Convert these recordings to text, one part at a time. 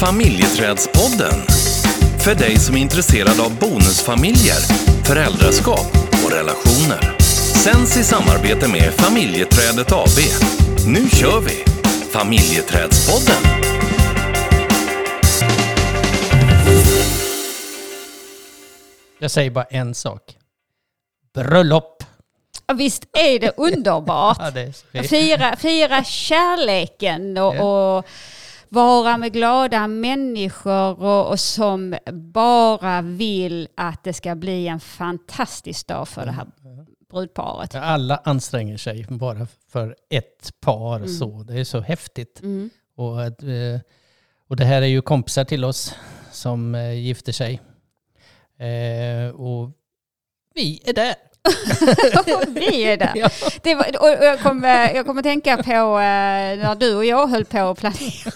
Familjeträdspodden. För dig som är intresserad av bonusfamiljer, föräldraskap och relationer. Sänds i samarbete med Familjeträdet AB. Nu kör vi! Familjeträdspodden. Jag säger bara en sak. Bröllop. Ja, Visst är det underbart? Ja, det är. Fira, fira kärleken och, och vara med glada människor och, och som bara vill att det ska bli en fantastisk dag för det här brudparet. Alla anstränger sig bara för ett par. Så. Det är så häftigt. Mm. Och, eh, och det här är ju kompisar till oss som eh, gifter sig. Eh, och vi är där. Vi är där. Ja. Det var, och jag kommer jag kommer tänka på eh, när du och jag höll på att planera,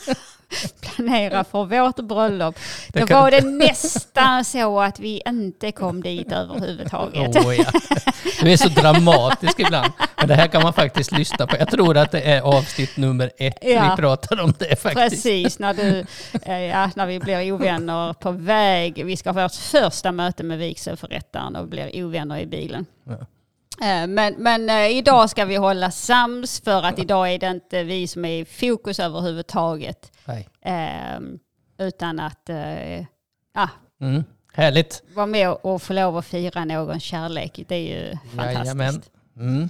planera för vårt bröllop. Det Då var det nästan så att vi inte kom dit överhuvudtaget. Åh, ja. Du är så dramatisk ibland. Men det här kan man faktiskt lyssna på. Jag tror att det är avsnitt nummer ett Ja. vi pratar om det faktiskt. Precis, när, du, eh, ja, när vi blir ovänner på väg. Vi ska ha vårt första möte med vigselförrättaren och blir ovänner i bilen. Ja. Eh, Men, men eh, idag ska vi hålla sams för att idag är det inte vi som är i fokus överhuvudtaget. Nej. Eh, utan att eh, ja, Mm. Härligt. vara med och få lov att fira någon kärlek. Det är ju fantastiskt. Jajamän. Mm.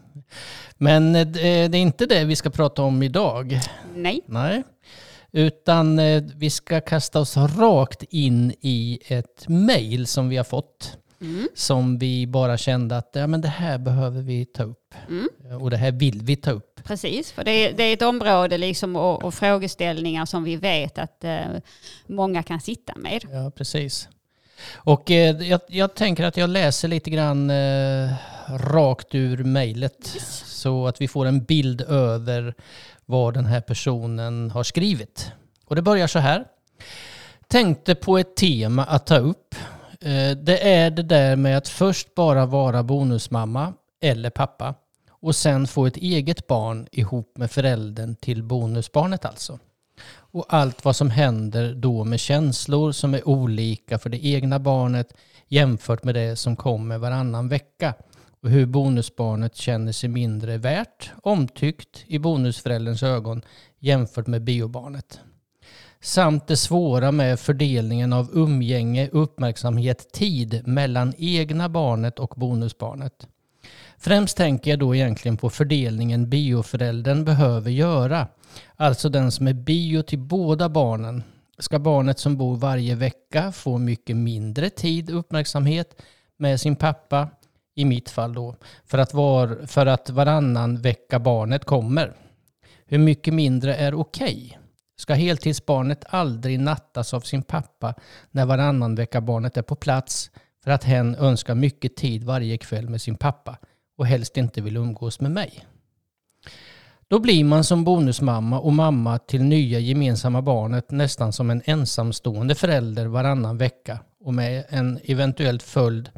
Men det är inte det vi ska prata om idag. Nej. Nej. Utan vi ska kasta oss rakt in i ett mejl som vi har fått. Mm. Som vi bara kände att ja, men det här behöver vi ta upp. Mm. Och det här vill vi ta upp. Precis, för det är, det är ett område liksom och, och frågeställningar som vi vet att eh, många kan sitta med. Ja, precis. Och eh, jag, jag tänker att jag läser lite grann eh, rakt ur mejlet. Så att vi får en bild över vad den här personen har skrivit. Och det börjar så här. Tänkte på ett tema att ta upp. Eh, det är det där med att först bara vara bonusmamma eller pappa och sen få ett eget barn ihop med föräldern till bonusbarnet alltså. Och allt vad som händer då med känslor som är olika för det egna barnet jämfört med det som kommer varannan vecka. Och hur bonusbarnet känner sig mindre värt, omtyckt i bonusförälderns ögon jämfört med biobarnet. Samt det svåra med fördelningen av umgänge, uppmärksamhet, tid mellan egna barnet och bonusbarnet. Främst tänker jag då egentligen på fördelningen bioföräldern behöver göra. Alltså den som är bio till båda barnen. Ska barnet som bor varje vecka få mycket mindre tid och uppmärksamhet med sin pappa, i mitt fall då, för att, var, för att varannan vecka barnet kommer. Hur mycket mindre är okej? Ska heltidsbarnet aldrig nattas av sin pappa när varannan vecka barnet är på plats för att hen önskar mycket tid varje kväll med sin pappa och helst inte vill umgås med mig? Då blir man som bonusmamma och mamma till nya gemensamma barnet nästan som en ensamstående förälder varannan vecka och med en eventuellt följd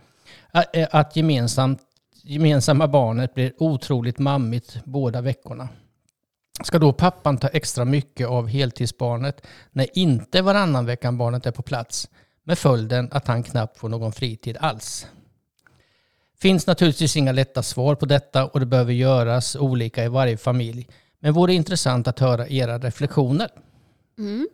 att gemensamt, gemensamma barnet blir otroligt mammigt båda veckorna. Ska då pappan ta extra mycket av heltidsbarnet när inte varannan veckan barnet är på plats med följden att han knappt får någon fritid alls? Finns naturligtvis inga lätta svar på detta och det behöver göras olika i varje familj. Men vore intressant att höra era reflektioner. Mm.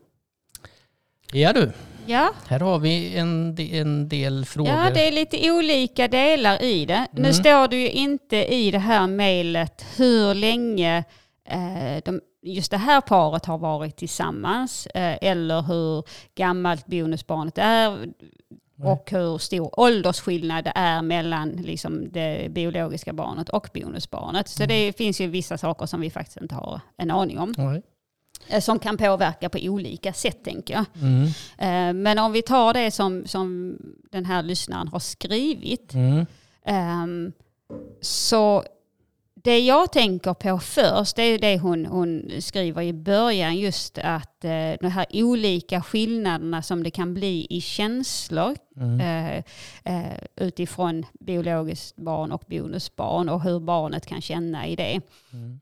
Ja du, Ja, här har vi en, en del frågor. ja, det är lite olika delar i det. Nu Mm. står det ju inte i det här mejlet hur länge de, just det här paret har varit tillsammans eh, eller hur gammalt bonusbarnet är och hur stor åldersskillnad det är mellan liksom, det biologiska barnet och bonusbarnet. Så det finns ju vissa saker som vi faktiskt inte har en aning om. Eh, Som kan påverka på olika sätt tänker jag. Mm. Eh, Men om vi tar det som, som den här lyssnaren har skrivit. Mm. ehm, Så det jag tänker på först det är det hon, hon skriver i början. Just att eh, de här olika skillnaderna som det kan bli i känslor Mm. eh, eh, utifrån biologiskt barn och bonusbarn och hur barnet kan känna i det. Mm.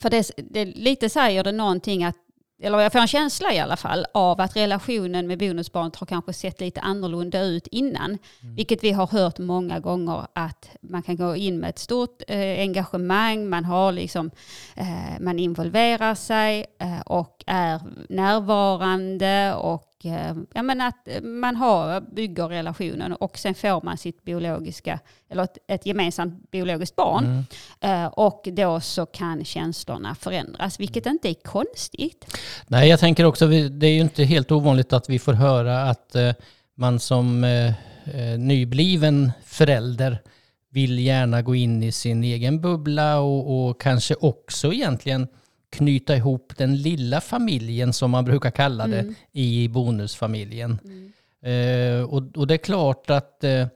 För det, det lite säger det någonting att eller jag får en känsla i alla fall, av att relationen med bonusbarnet har kanske sett lite annorlunda ut innan. Mm. Vilket vi har hört många gånger att man kan gå in med ett stort eh, engagemang, man, har liksom, eh, man involverar sig eh, och är närvarande och Eh, ja, men att man har, bygger relationen och sen får man sitt biologiska, eller ett, ett gemensamt biologiskt barn. Mm. Eh, och då så kan känslorna förändras, vilket inte är konstigt. Nej, jag tänker också, det är ju inte helt ovanligt att vi får höra att eh, man som nybliven förälder vill gärna gå in i sin egen bubbla och, och kanske också egentligen knyta ihop den lilla familjen som man brukar kalla det mm. i bonusfamiljen. Mm. Eh, och, och, det är klart att eh,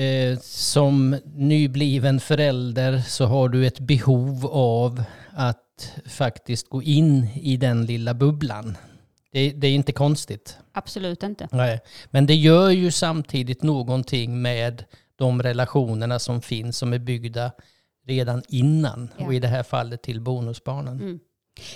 eh, som nybliven förälder så har du ett behov av att faktiskt gå in i den lilla bubblan. Det, det, är inte konstigt. Absolut inte. Nej. Men det gör ju samtidigt någonting med de relationerna som finns som är byggda redan innan ja. och i det här fallet till bonusbarnen. Mm.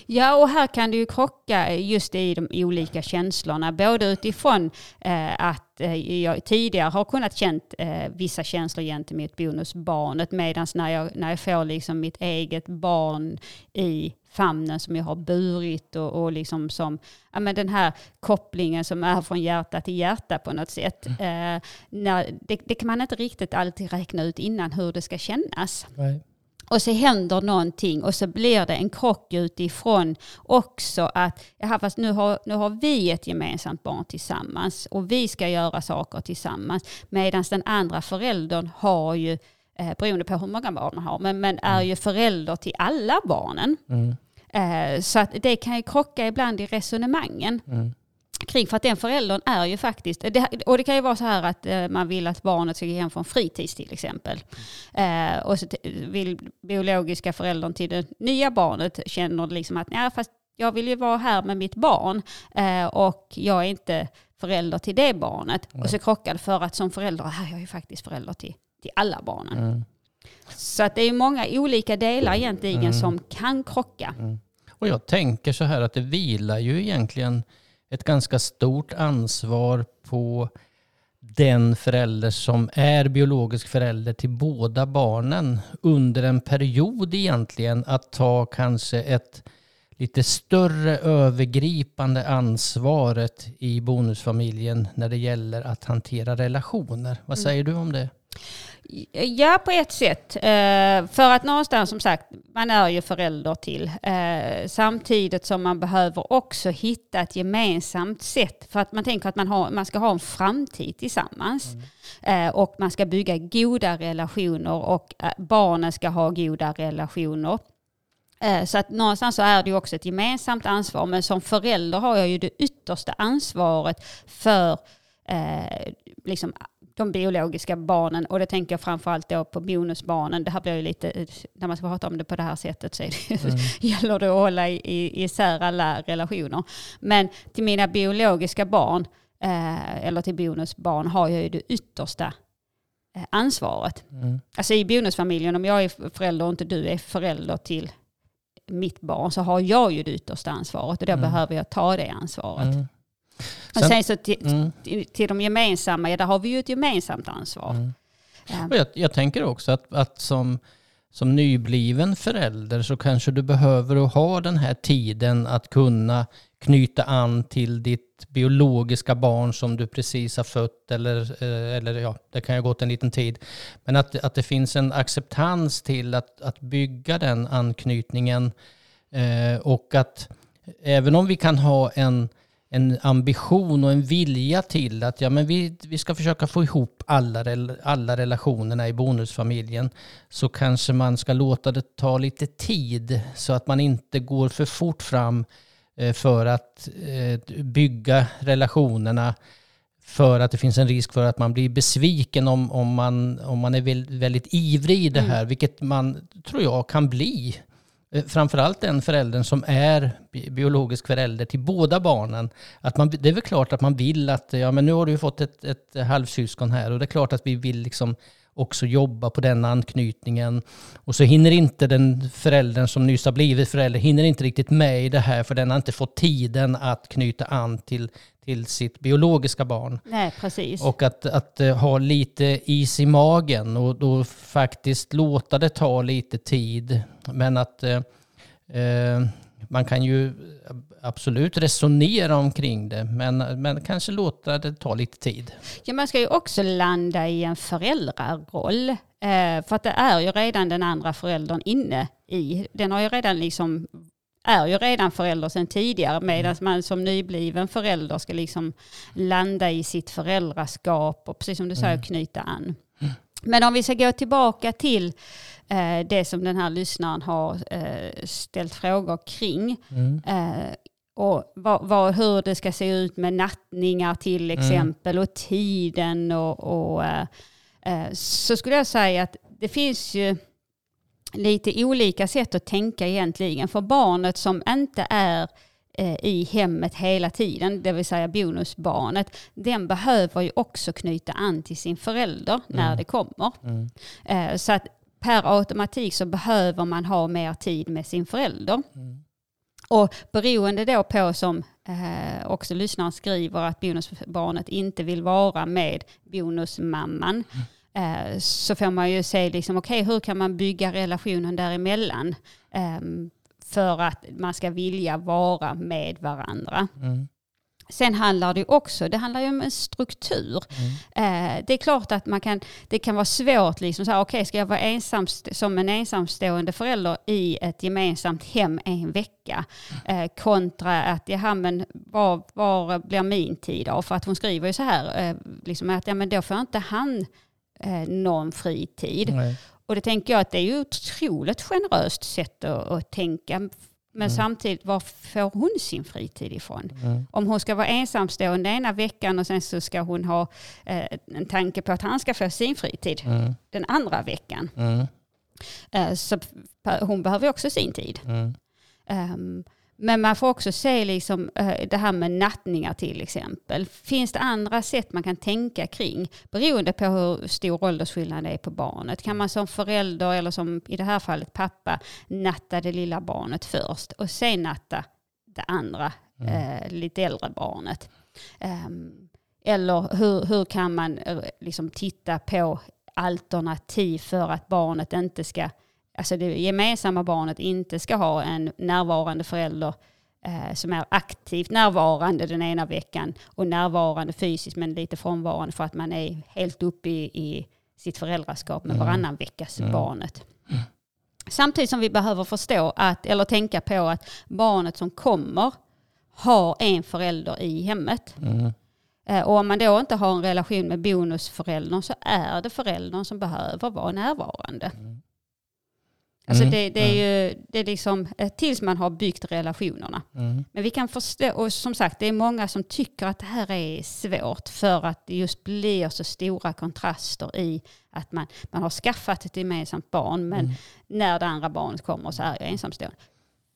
Ja, och här kan det ju krocka just i de olika känslorna. Både utifrån eh, att eh, jag tidigare har kunnat känt eh, vissa känslor gentemot bonusbarnet medan när jag, när jag får liksom mitt eget barn i famnen som jag har burit och, och liksom som, ja men den här kopplingen som är från hjärta till hjärta på något sätt. Mm. Eh, när, det, det, kan man inte riktigt alltid räkna ut innan hur det ska kännas. Nej. Och så händer någonting och så blir det en krock utifrån också att, jaha fast nu har, nu har vi ett gemensamt barn tillsammans och vi ska göra saker tillsammans. Medan den andra föräldern har ju, eh, beroende på hur många barn man har, men, men är mm. ju förälder till alla barnen. Mm. Eh, så att det kan ju krocka ibland i resonemangen. Mm kring. För att den föräldern är ju faktiskt, det, och det kan ju vara så här att eh, man vill att barnet ska gå hem från fritids till exempel. Eh, och så vill biologiska föräldern till det nya barnet känner liksom att ja, fast jag vill ju vara här med mitt barn eh, och jag är inte förälder till det barnet. Mm. Och så krockar det för att som förälder, här jag är ju faktiskt förälder till, till alla barnen. Mm. Så att det är många olika delar egentligen mm. som kan krocka. Mm. Och jag tänker så här att det vilar ju egentligen ett ganska stort ansvar på den förälder som är biologisk förälder till båda barnen under en period egentligen att ta kanske ett lite större övergripande ansvaret i bonusfamiljen när det gäller att hantera relationer. Vad mm. säger du om det? Ja, på ett sätt. Eh, för att någonstans, som sagt, man är ju förälder till. Eh, samtidigt som man behöver också hitta ett gemensamt sätt. För att man tänker att man, har, man ska ha en framtid tillsammans. Mm. Eh, och man ska bygga goda relationer och barnen ska ha goda relationer. Så att någonstans så är det ju också ett gemensamt ansvar. Men som förälder har jag ju det yttersta ansvaret för eh, liksom de biologiska barnen och det tänker jag framförallt då på bonusbarnen. Det här blir ju lite, när man ska prata om det på det här sättet så det, mm. gäller det att hålla isär alla relationer. Men till mina biologiska barn, eh, eller till bonusbarn, har jag ju det yttersta eh, ansvaret. Mm. Alltså i bonusfamiljen, om jag är förälder och inte du är förälder till mitt barn så har jag ju det yttersta ansvaret och då mm. behöver jag ta det ansvaret. Mm. Sen, och sen så till, mm. till de gemensamma, ja, där har vi ju ett gemensamt ansvar. Mm. Ja. Jag, jag, tänker också att, att som, som nybliven förälder så kanske du behöver ha den här tiden att kunna knyta an till ditt biologiska barn som du precis har fött eller, eh, eller ja, det kan ju ha gått en liten tid. Men att, att det finns en acceptans till att, att bygga den anknytningen eh, och att även om vi kan ha en en ambition och en vilja till att ja, men vi, vi ska försöka få ihop alla, alla relationerna i bonusfamiljen så kanske man ska låta det ta lite tid så att man inte går för fort fram eh, för att eh, bygga relationerna för att det finns en risk för att man blir besviken om, om, man, om man är väldigt ivrig i det mm. här, mm. vilket man, tror jag, kan bli. Eh, framförallt den föräldern som är biologisk förälder till båda barnen. Att man, det är väl klart att man vill att, ja men nu har du fått ett, ett halvsyskon här och det är klart att vi vill liksom också jobba på den anknytningen. Och så hinner inte den föräldern som nyss har blivit förälder, hinner inte riktigt med i det här för den har inte fått tiden att knyta an till, till sitt biologiska barn. Nej, precis. Och att, att uh, ha lite is i magen och då faktiskt låta det ta lite tid. Men att uh, uh, man kan ju absolut resonera omkring det, men, men kanske låta det ta lite tid. Ja, man ska ju också landa i en föräldraroll. Eh, för att det är ju redan den andra föräldern inne i. Den har ju redan liksom är ju redan förälder sedan tidigare medan mm. man som nybliven förälder ska liksom landa i sitt föräldraskap och precis som du säger mm. knyta an. Mm. Men om vi ska gå tillbaka till det som den här lyssnaren har eh, ställt frågor kring. Mm. Eh, och vad, vad, hur det ska se ut med nattningar till mm. exempel och tiden och, och eh, eh, så skulle jag säga att det finns ju lite olika sätt att tänka egentligen. För barnet som inte är eh, i hemmet hela tiden, det vill säga bonusbarnet, den behöver ju också knyta an till sin förälder när mm. det kommer. Mm. Eh, så att per automatik så behöver man ha mer tid med sin förälder. Mm. Och beroende då på som eh, också lyssnaren skriver att bonusbarnet inte vill vara med bonusmamman eh, så får man ju se liksom, okej okay, hur kan man bygga relationen däremellan eh, för att man ska vilja vara med varandra. Mm. Sen handlar det också, det handlar ju om en struktur. Mm. Eh, det är klart att man kan, det kan vara svårt, liksom okej okay, ska jag vara ensam, som en ensamstående förälder i ett gemensamt hem en vecka? Eh, kontra att, jaha men var, var blir min tid av? För att hon skriver ju så här, eh, liksom att ja men då får inte han eh, någon fritid. Nej. Och det tänker jag att det är ju ett otroligt generöst sätt att, att tänka men mm. samtidigt, var får hon sin fritid ifrån? Mm. Om hon ska vara ensamstående ena veckan och sen så ska hon ha eh, en tanke på att han ska få sin fritid mm. den andra veckan. Eh, så hon behöver också sin tid. Um, men man får också se liksom, eh, det här med nattningar till exempel. Finns det andra sätt man kan tänka kring beroende på hur stor åldersskillnad det är på barnet? Kan man som förälder eller som i det här fallet pappa natta det lilla barnet först och sen natta det andra mm. eh, lite äldre barnet? Um, eller hur, hur kan man eh, liksom titta på alternativ för att barnet inte ska alltså det gemensamma barnet inte ska ha en närvarande förälder eh, som är aktivt närvarande den ena veckan och närvarande fysiskt men lite frånvarande för att man är helt uppe i, i sitt föräldraskap med mm. varannan veckas mm. barnet. Samtidigt som vi behöver förstå att, eller tänka på att barnet som kommer har en förälder i hemmet. Mm. Eh, och om man då inte har en relation med bonusföräldern så är det föräldern som behöver vara närvarande. Mm. Alltså mm, det, det, är mm. ju det är liksom eh, tills man har byggt relationerna. Mm. Men vi kan förstå, och som sagt det är många som tycker att det här är svårt för att det just blir så stora kontraster i att man, man har skaffat ett gemensamt barn men mm. när det andra barnet kommer så är jag ensamstående.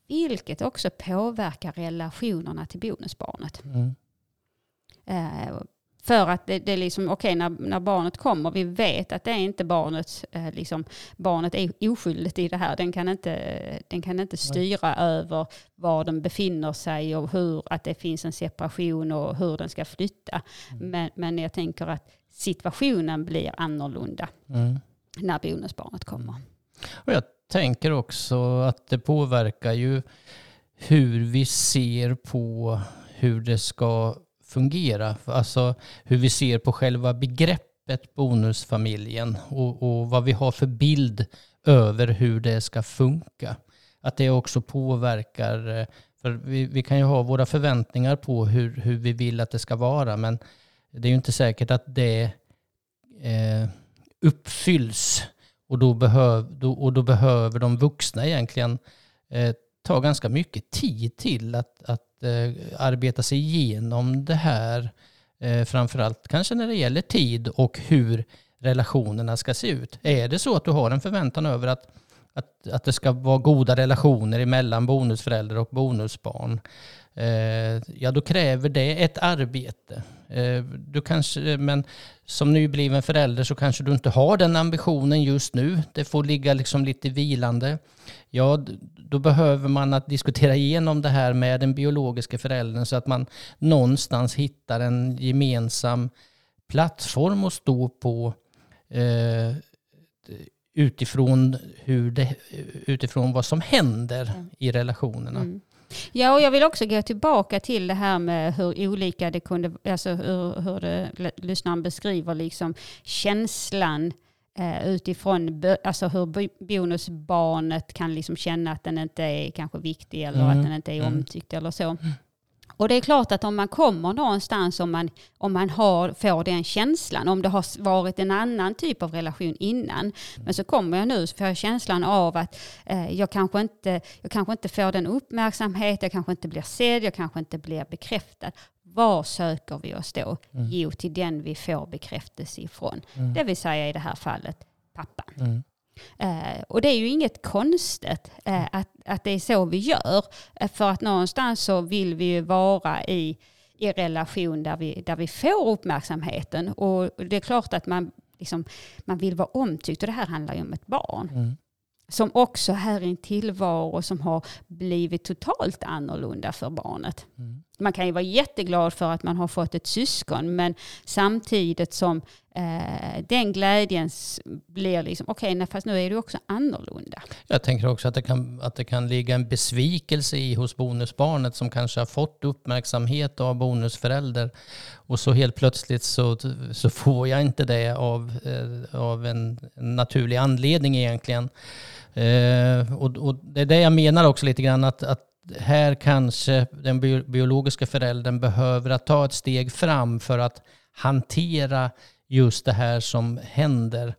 Vilket också påverkar relationerna till bonusbarnet. Mm. För att det, det är liksom, okej okay, när, när barnet kommer, vi vet att det är inte barnet, eh, liksom, barnet är oskyldigt i det här. Den kan inte, den kan inte styra Nej. över var den befinner sig och hur, att det finns en separation och hur den ska flytta. Mm. Men, men jag tänker att situationen blir annorlunda mm. när bonusbarnet kommer. Och jag tänker också att det påverkar ju hur vi ser på hur det ska fungera. Alltså hur vi ser på själva begreppet bonusfamiljen och, och vad vi har för bild över hur det ska funka. Att det också påverkar, eh, för vi, vi kan ju ha våra förväntningar på hur, hur vi vill att det ska vara, men det är ju inte säkert att det eh, uppfylls. Och då, behöv, då, och då behöver de vuxna egentligen eh, ta ganska mycket tid till att, att Eh, arbeta sig igenom det här. Eh, framförallt kanske när det gäller tid och hur relationerna ska se ut. Är det så att du har en förväntan över att, att, att det ska vara goda relationer mellan bonusförälder och bonusbarn eh, ja då kräver det ett arbete. Eh, du kanske, men som nybliven förälder så kanske du inte har den ambitionen just nu. Det får ligga liksom lite vilande. Ja, då behöver man att diskutera igenom det här med den biologiska föräldern så att man någonstans hittar en gemensam plattform att stå på eh, utifrån, hur det, utifrån vad som händer mm. i relationerna. Mm. Ja, och jag vill också gå tillbaka till det här med hur olika det kunde, alltså hur, hur det, lyssnaren beskriver liksom känslan eh, utifrån alltså hur bonusbarnet kan liksom känna att den inte är kanske viktig eller mm. att den inte är mm. omtyckt eller så. Mm. Och det är klart att om man kommer någonstans, om man, om man har, får den känslan, om det har varit en annan typ av relation innan, men så kommer jag nu så får jag känslan av att eh, jag, kanske inte, jag kanske inte får den uppmärksamhet, jag kanske inte blir sedd, jag kanske inte blir bekräftad. Var söker vi oss då? Mm. Jo, till den vi får bekräftelse ifrån. Mm. Det vill säga i det här fallet pappan. Mm. Eh, och det är ju inget konstigt eh, att, att det är så vi gör. Eh, för att någonstans så vill vi ju vara i, i relation där vi, där vi får uppmärksamheten. Och det är klart att man, liksom, man vill vara omtyckt och det här handlar ju om ett barn. Mm som också här är en tillvaro som har blivit totalt annorlunda för barnet. Mm. Man kan ju vara jätteglad för att man har fått ett syskon, men samtidigt som eh, den glädjen blir liksom, okej, okay, fast nu är det också annorlunda. Jag tänker också att det, kan, att det kan ligga en besvikelse i hos bonusbarnet som kanske har fått uppmärksamhet av bonusförälder och så helt plötsligt så, så får jag inte det av, eh, av en, en naturlig anledning egentligen. Eh, och, och, det är det jag menar också lite grann att, att här kanske den biologiska föräldern behöver att ta ett steg fram för att hantera just det här som händer.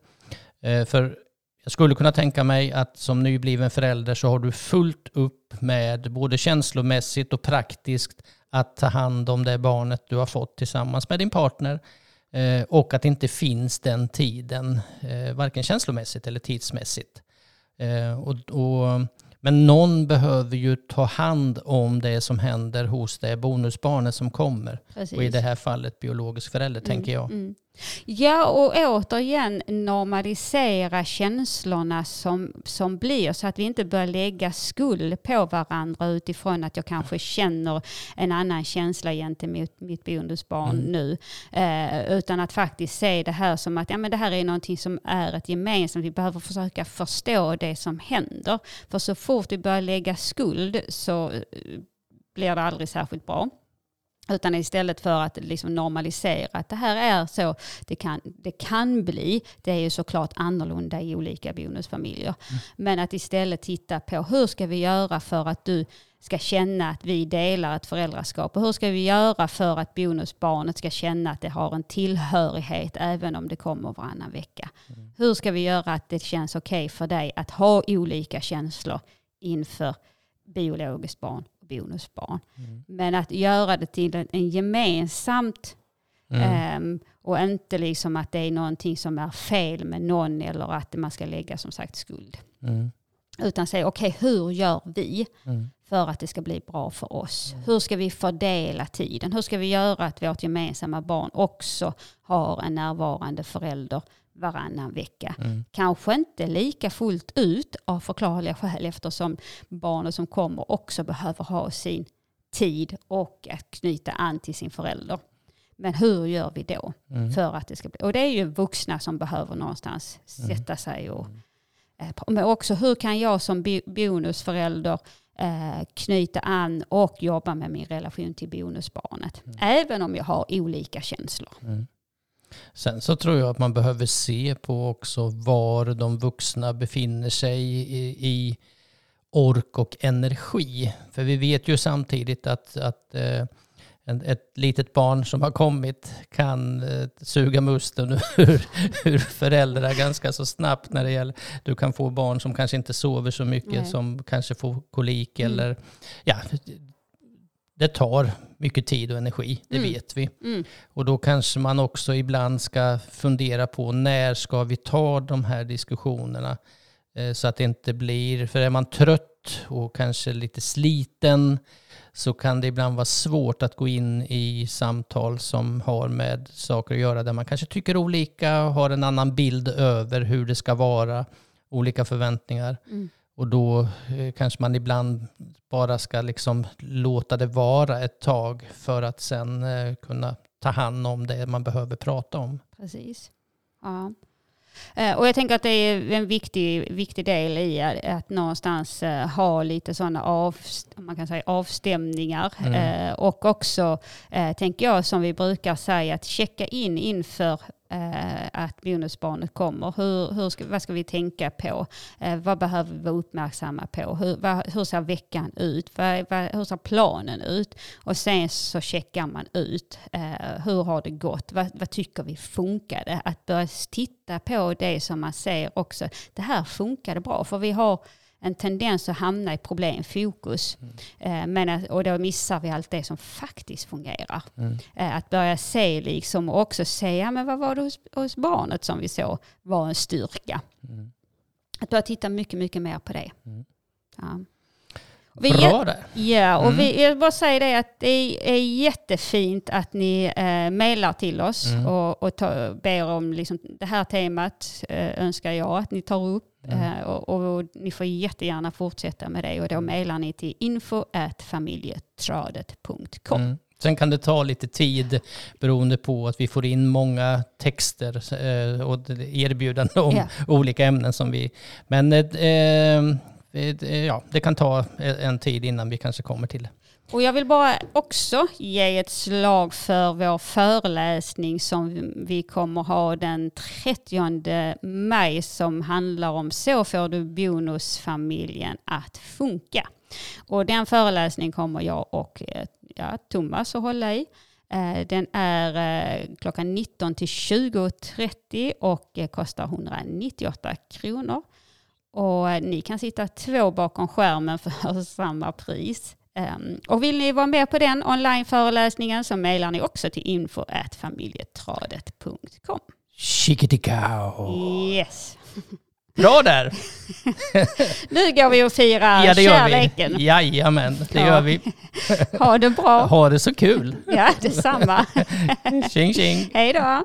Eh, för jag skulle kunna tänka mig att som nybliven förälder så har du fullt upp med både känslomässigt och praktiskt att ta hand om det barnet du har fått tillsammans med din partner. Eh, och att det inte finns den tiden, eh, varken känslomässigt eller tidsmässigt. Och, och, men någon behöver ju ta hand om det som händer hos det bonusbarnet som kommer. Precis. Och i det här fallet biologisk förälder, mm, tänker jag. Mm. Ja, och återigen normalisera känslorna som, som blir så att vi inte börjar lägga skuld på varandra utifrån att jag kanske känner en annan känsla gentemot mitt bonusbarn mm. nu. Eh, utan att faktiskt se det här som att ja, men det här är någonting som är ett gemensamt. Vi behöver försöka förstå det som händer. För så fort vi börjar lägga skuld så eh, blir det aldrig särskilt bra. Utan istället för att liksom normalisera att det här är så det kan, det kan bli. Det är ju såklart annorlunda i olika bonusfamiljer. Mm. Men att istället titta på hur ska vi göra för att du ska känna att vi delar ett föräldraskap och hur ska vi göra för att bonusbarnet ska känna att det har en tillhörighet även om det kommer varannan vecka. Mm. Hur ska vi göra att det känns okej okay för dig att ha olika känslor inför biologiskt barn bonusbarn. Mm. Men att göra det till en, en gemensamt mm. um, och inte liksom att det är någonting som är fel med någon eller att man ska lägga som sagt skuld. Mm. Utan säga okej okay, hur gör vi mm. för att det ska bli bra för oss? Mm. Hur ska vi fördela tiden? Hur ska vi göra att vårt gemensamma barn också har en närvarande förälder varannan vecka. Mm. Kanske inte lika fullt ut av förklarliga skäl eftersom barnet som kommer också behöver ha sin tid och att knyta an till sin förälder. Men hur gör vi då mm. för att det ska bli... Och det är ju vuxna som behöver någonstans mm. sätta sig och... Eh, men också hur kan jag som bonusförälder eh, knyta an och jobba med min relation till bonusbarnet. Mm. Även om jag har olika känslor. Sen så tror jag att man behöver se på också var de vuxna befinner sig i, i ork och energi. För vi vet ju samtidigt att, att eh, ett litet barn som har kommit kan eh, suga musten ur, ur föräldrar ganska så snabbt när det gäller, du kan få barn som kanske inte sover så mycket, Nej. som kanske får kolik mm. eller, ja, det tar mycket tid och energi, det mm. vet vi. Mm. Och då kanske man också ibland ska fundera på när ska vi ta de här diskussionerna? Eh, så att det inte blir, för är man trött och kanske lite sliten så kan det ibland vara svårt att gå in i samtal som har med saker att göra där man kanske tycker olika, har en annan bild över hur det ska vara, olika förväntningar. Mm. Och då eh, kanske man ibland bara ska liksom låta det vara ett tag för att sen eh, kunna ta hand om det man behöver prata om. Precis. Ja. Eh, Och jag tänker att det är en viktig, viktig del i att, någonstans ha lite sådana av, man kan säga, avstämningar. Mm. Och också, tänker jag, som vi brukar säga, att checka in inför Eh, att bonusbarnet kommer. Hur, hur ska, vad ska vi tänka på? Eh, vad behöver vi vara uppmärksamma på? Hur, vad, hur ser veckan ut? Vad, vad, hur ser planen ut? Och sen så checkar man ut. Eh, hur har det gått? Vad, vad tycker vi funkade? Att börja titta på det som man ser också. Det här funkade bra. För vi har en tendens att hamna i problemfokus. Eh, men, och då missar vi allt det som faktiskt fungerar. Mm. Eh, att börja se liksom och också se, ja, men vad var det hos, hos barnet som vi såg var en styrka. Mm. Att börja titta mycket, mycket mer på det. Mm. Ja. Vi Bra där. Ja, och Mm. vi, jag bara säga det att det är jättefint att ni eh, mejlar till oss Mm. och, och ta, ber om liksom, det här temat eh, önskar jag att ni tar upp. Mm. Eh, och, och ni får jättegärna fortsätta med det och då mejlar ni till info familjetradet.com. Mm. Sen kan det ta lite tid beroende på att vi får in många texter eh, och erbjudanden om Ja. olika ämnen som vi... Men eh, eh, eh, ja, det kan ta en tid innan vi kanske kommer till det. Och jag vill bara också ge ett slag för vår föreläsning som vi kommer ha den 30 maj som handlar om Så får du bonusfamiljen att funka. Och den föreläsningen kommer jag och eh, ja, Thomas att hålla i. Eh, den är eh, klockan 19 till 20.30 och kostar 198 kronor. Och ni kan sitta två bakom skärmen för samma pris. Ehm, och vill ni vara med på den onlineföreläsningen så mejlar ni också till info familjetradet.com. Chikitikao. Yes. Bra där! Nu går vi och firar Ja, det gör kärleken. vi. Jajamän, det Ja. gör vi. Ha det bra. Ha det så kul. Ja, detsamma. Tjing tjing. Hej då.